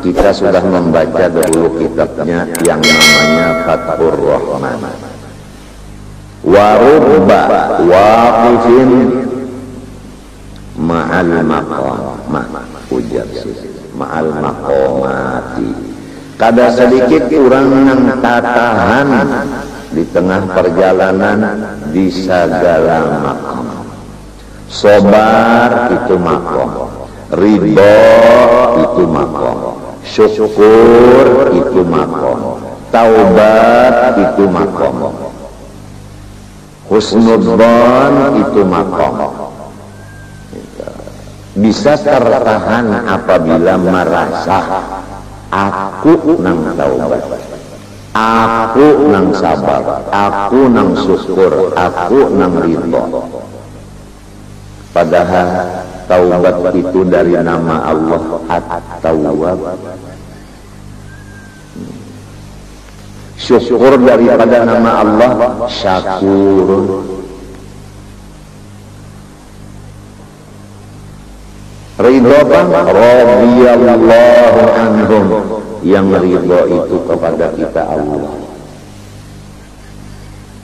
kita sudah membaca dahulu kitabnya yang namanya Fathur Rahman. Warubba waqifin ma'al maqam ujar ma'al maqamati. Kada sedikit orang yang tatahan di tengah perjalanan di segala makam sobar itu makom ridho itu makom syukur itu makom. Taubat itu makom. Husnudzon itu makom. Bisa tertahan apabila merasa aku nang taubat. Aku nang sabar. Aku nang syukur. Aku nang ridho. Padahal taubat itu dari nama Allah At-Tawwab syukur daripada nama Allah Syakur. Ridho bang Radiyallahu anhum. Yang ridho itu kepada kita Allah.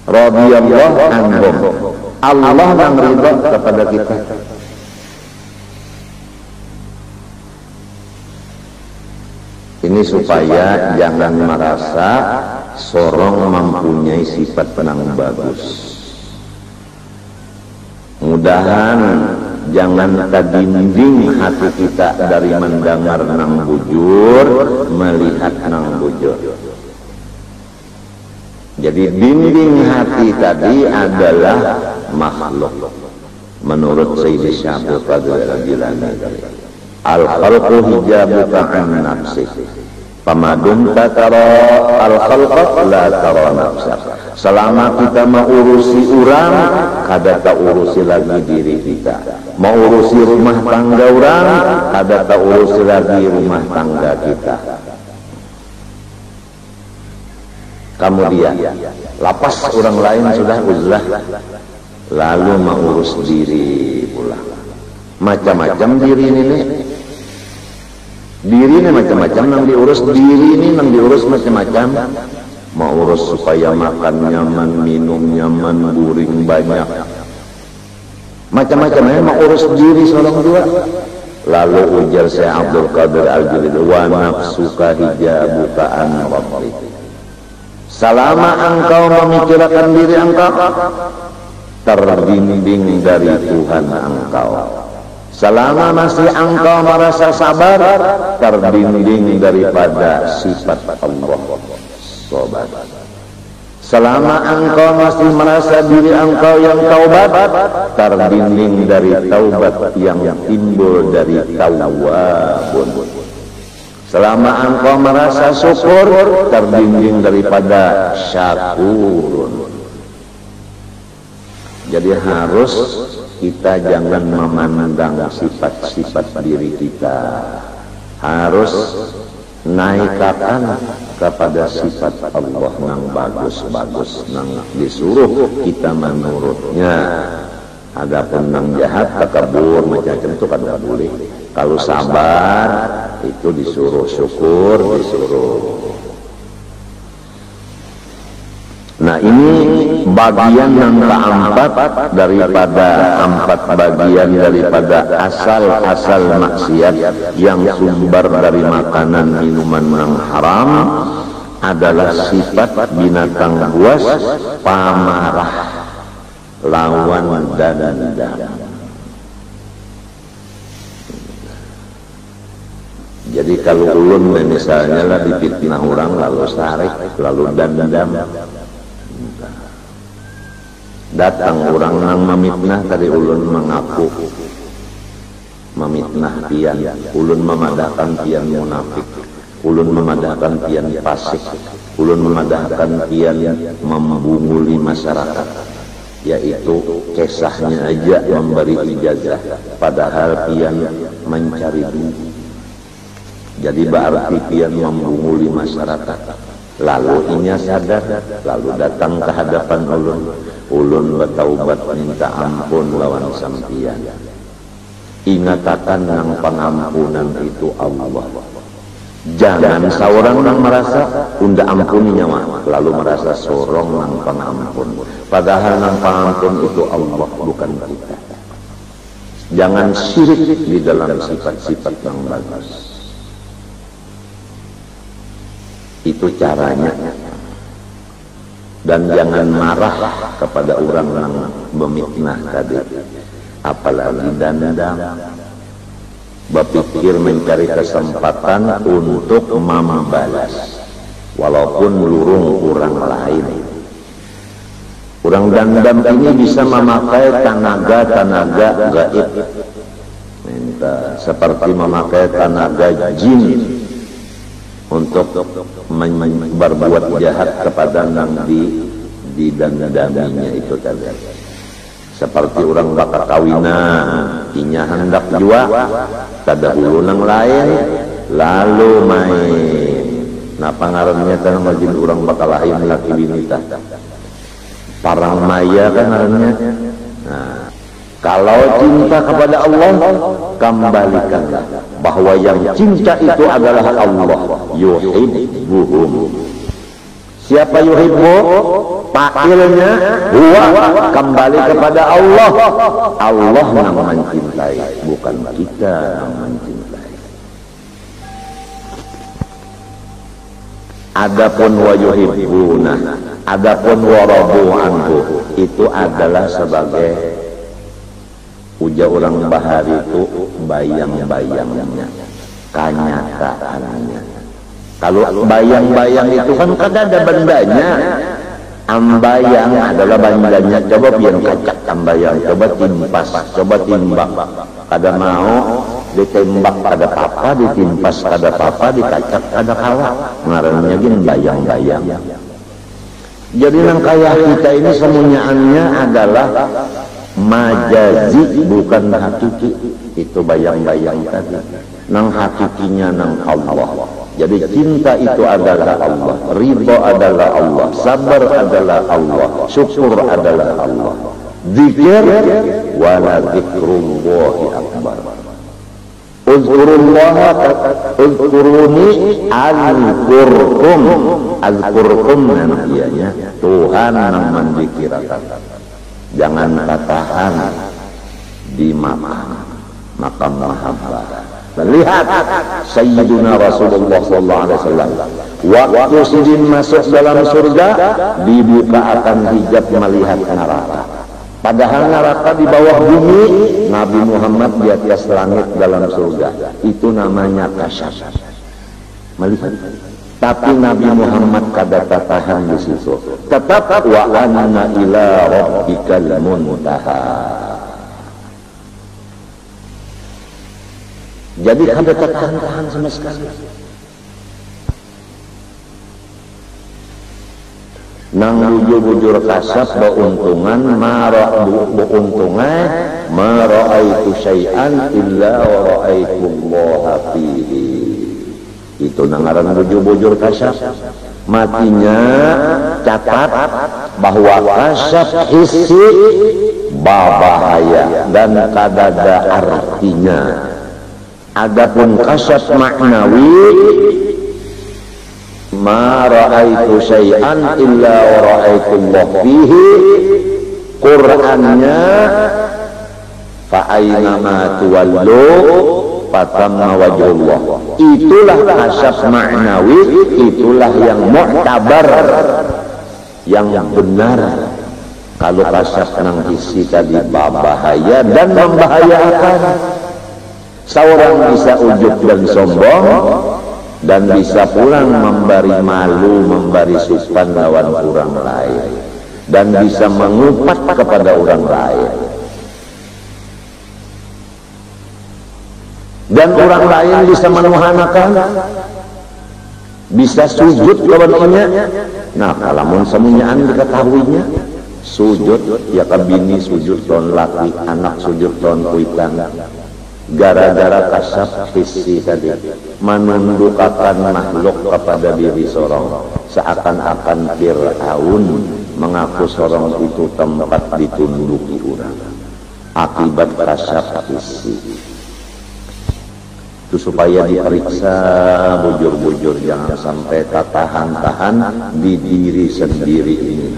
Radiyallahu anhum. Allah yang ridho kepada kita. Ini supaya jangan merasa sorong mempunyai sifat penang bagus. Mudahan jangan tadinding hati kita dari mendengar nang bujur, melihat nang bujur. Jadi dinding hati tadi adalah makhluk. Menurut Sayyidi Syabul Qadir Al-Jilani al-khalqu hijabuka an nafsi pamadum tara al-khalqa la tara nafsa. Selama kita mengurusi orang kada tak urusi lagi diri kita. Mau urusi rumah tangga orang kada tak urusi lagi rumah tangga kita. Kemudian lapas orang lain sudah uzlah lalu mengurus diri pula. Macam-macam diri ini diri ini macam-macam nang diurus diri ini nang diurus macam-macam. Mau urus supaya makan nyaman minum nyaman guring banyak. Macam-macam ya mau urus diri seorang dua. Lalu ujar saya Abdul Qadir Al-Jalil wa nafsuka hijabuka an selama engkau memikirkan diri engkau terbimbing dari Tuhan engkau Selama masih engkau merasa sabar, terbimbing daripada sifat Allah. Sobat. Selama engkau masih merasa diri engkau yang taubat, terbimbing dari taubat yang timbul dari tawabun. Selama engkau merasa syukur, terbimbing daripada syakurun. Jadi harus kita jangan memandang sifat-sifat diri kita. Harus naikkan kepada sifat Allah yang bagus-bagus yang disuruh kita menurutnya. Adapun yang jahat takabur macam-macam itu kan boleh. Kalau sabar itu disuruh syukur disuruh. Nah ini bagian yang keempat daripada empat bagian daripada asal-asal maksiat yang sumber dari makanan minuman yang haram adalah sifat binatang buas pamarah lawan dan dendam. Jadi kalau ulun misalnya lah dipitnah orang lalu sarik lalu dendam datang orang yang memitnah tadi ulun mengaku memitnah pian ulun memadahkan pian munafik. Ulun memadahkan pian fasik. Ulun memadahkan pian membunguli masyarakat. Yaitu kisahnya aja memberi ijazah padahal pian mencari duit. Jadi berarti pian membunguli masyarakat. Lalu inya sadar lalu datang ke hadapan ulun ulun bertaubat minta ampun lawan sampian ingatakan yang pengampunan itu Allah Jangan seorang yang merasa unda ampuni nyawa lalu merasa sorong nang pangampun. Padahal nang pangampun itu Allah bukan kita. Jangan syirik di dalam sifat-sifat yang bagus. Itu caranya. Dan jangan marah kepada orang yang memiknah tadi. Apalagi dandang. Berpikir mencari kesempatan untuk membalas. Walaupun lurung orang lain. Orang dandam ini bisa memakai tenaga-tenaga gaib. Minta. Seperti memakai tenaga jin untuk berbuat jahat kepada nang di di dandaminya itu tadi. Seperti orang bakal kawinan inya hendak jua kada hulu nang lain lalu main. Nah pangarannya kan majin orang bakal lain laki binita parang maya kan ngarannya nah kalau cinta kepada Allah kembalikanlah bahwa yang cinta itu adalah Allah yuhibbuhum siapa yuhibbu Pakilnya huwa kembali kepada Allah. Allah yang mencintai, bukan kita yang mencintai. Adapun wa yuhibbuna, adapun warabu anhu itu adalah sebagai uja orang bahari itu bayang-bayangnya, kenyataannya. Kalau bayang-bayang itu kan kada ada bendanya, ambayang adalah bandanya. Coba biar kacak ambayang coba timpas coba timbak kada mau ditembak pada papa ditimpas pada papa dikacak pada kawa ngarannya gini bayang-bayang. Jadi nang kaya kita ini semuanya adalah majazi bukan hakiki itu bayang-bayang tadi. Nang hakikinya nang Allah. Jadi cinta itu adalah Allah, ridho adalah Allah, sabar adalah Allah, syukur adalah Allah. Zikir wala zikrullahi akbar. Uzkurullah uzkuruni azkurkum azkurkum namanya Tuhan yang mendikirakan jangan katakan di makam makam mahabbah Lihat Sayyiduna Rasulullah sallallahu alaihi wasallam. Waktu sidin masuk dalam surga, dibuka akan hijab melihat neraka. Padahal neraka di bawah bumi, Nabi Muhammad di atas langit dalam surga. Itu namanya kasyaf. Melihat. Tapi Nabi Muhammad kada tahan di situ. Tetap wa anna ila rabbikal muntaha. Jadi kada tertahan-tahan sama sekali. Nang bujur-bujur kasap beuntungan mara beuntungan itu syai'an illa wa ra'aitullaha fihi. Itu nangaran bujur-bujur kasap. Matinya catat bahwa kasap hissi bahaya dan kadada artinya Adapun kasat maknawi ma ra'aitu syai'an illa wa ra'aitu Allah fihi Qur'annya fa tuwallu fatamma wajhullah itulah kasat maknawi itulah yang mu'tabar yang benar. Kalau kasat nang isi tadi bahaya dan membahayakan. Seorang bisa ujub dan sombong dan bisa pulang memberi malu, memberi supan lawan orang lain. Dan bisa mengupat kepada orang lain. Dan orang lain bisa menuhanakan. Bisa sujud lawannya. Nah, kalau semuanya diketahuinya, sujud ya kabini sujud ton laki, anak sujud ton kuitan. Gara-gara kasab visi tadi menundukakan makhluk kepada diri sorong. Seakan-akan Fir'aun mengaku sorong itu tempat ditunduki orang. Akibat kasab visi itu supaya diperiksa bujur-bujur jangan sampai tak tahan-tahan di diri sendiri ini.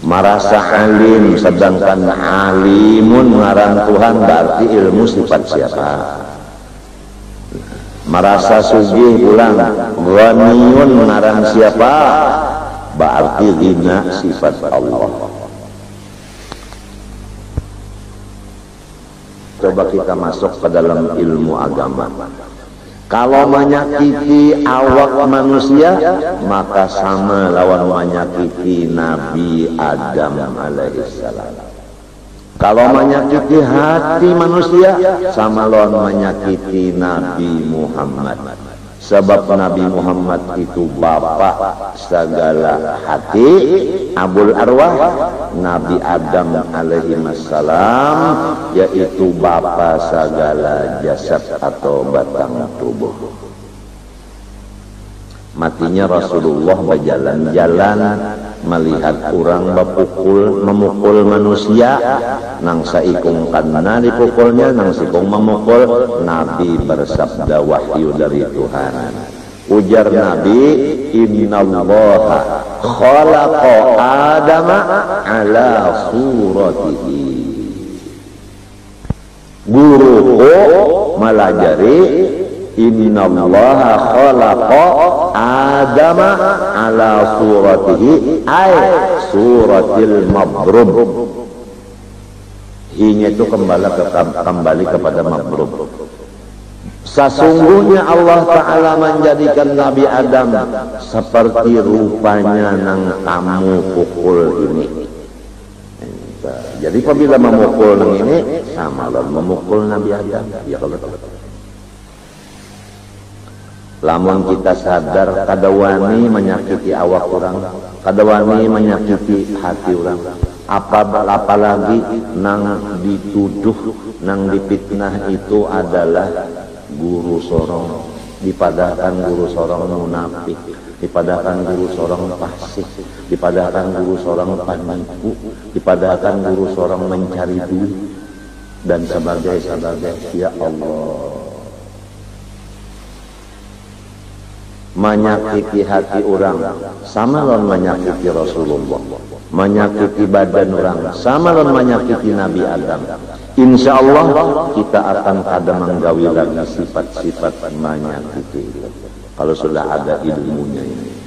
Merasa alim sedangkan alimun ngaran Tuhan berarti ilmu sifat siapa? Merasa sugih pulang ghaniyun ngaran siapa? Berarti dina sifat Allah. Coba kita masuk ke dalam ilmu agama. Kalau menyakiti awak manusia, maka sama lawan menyakiti Nabi Adam alaihissalam. Kalau menyakiti hati manusia, sama lawan menyakiti Nabi Muhammad. sebab Nabi Muhammad itu bapak segala hati Abul Arwah Nabi Adam alaihi salam yaitu bapak segala jasad atau batang tubuh. Matinya Rasulullah berjalan-jalan melihat orang berpukul memukul manusia. Nang saikung karena dipukulnya nang sikung memukul Nabi bersabda wahyu dari Tuhan. Ujar Nabi innallaha khalaqa adama ala suratihi. Guruku melajari innallaha khalaqa adama ala suratihi ay suratil mabrum hinya itu kembali ke, kembali kepada mabrum Sesungguhnya Allah Ta'ala menjadikan Nabi Adam seperti rupanya nang kamu pukul ini. Jadi apabila memukul nang ini, sama memukul Nabi Adam. Ya kalau lamun kita sadar kadawani menyakiti awak orang kadawani menyakiti hati orang. Apa apalagi nang dituduh nang dipitnah itu adalah guru sorong. Dipadahkan guru sorong munafik dipadahkan guru sorong fasik dipadahkan guru sorong penipu dipadahkan guru sorong mencari duit dan sebagai sebagai ya Allah menyakiti hati orang sama lon menyakiti Rasulullah. Menyakiti badan orang sama lon menyakiti Nabi Adam. Insya Allah kita akan ada menggawi lagi sifat-sifat menyakiti. Kalau sudah ada ilmunya ini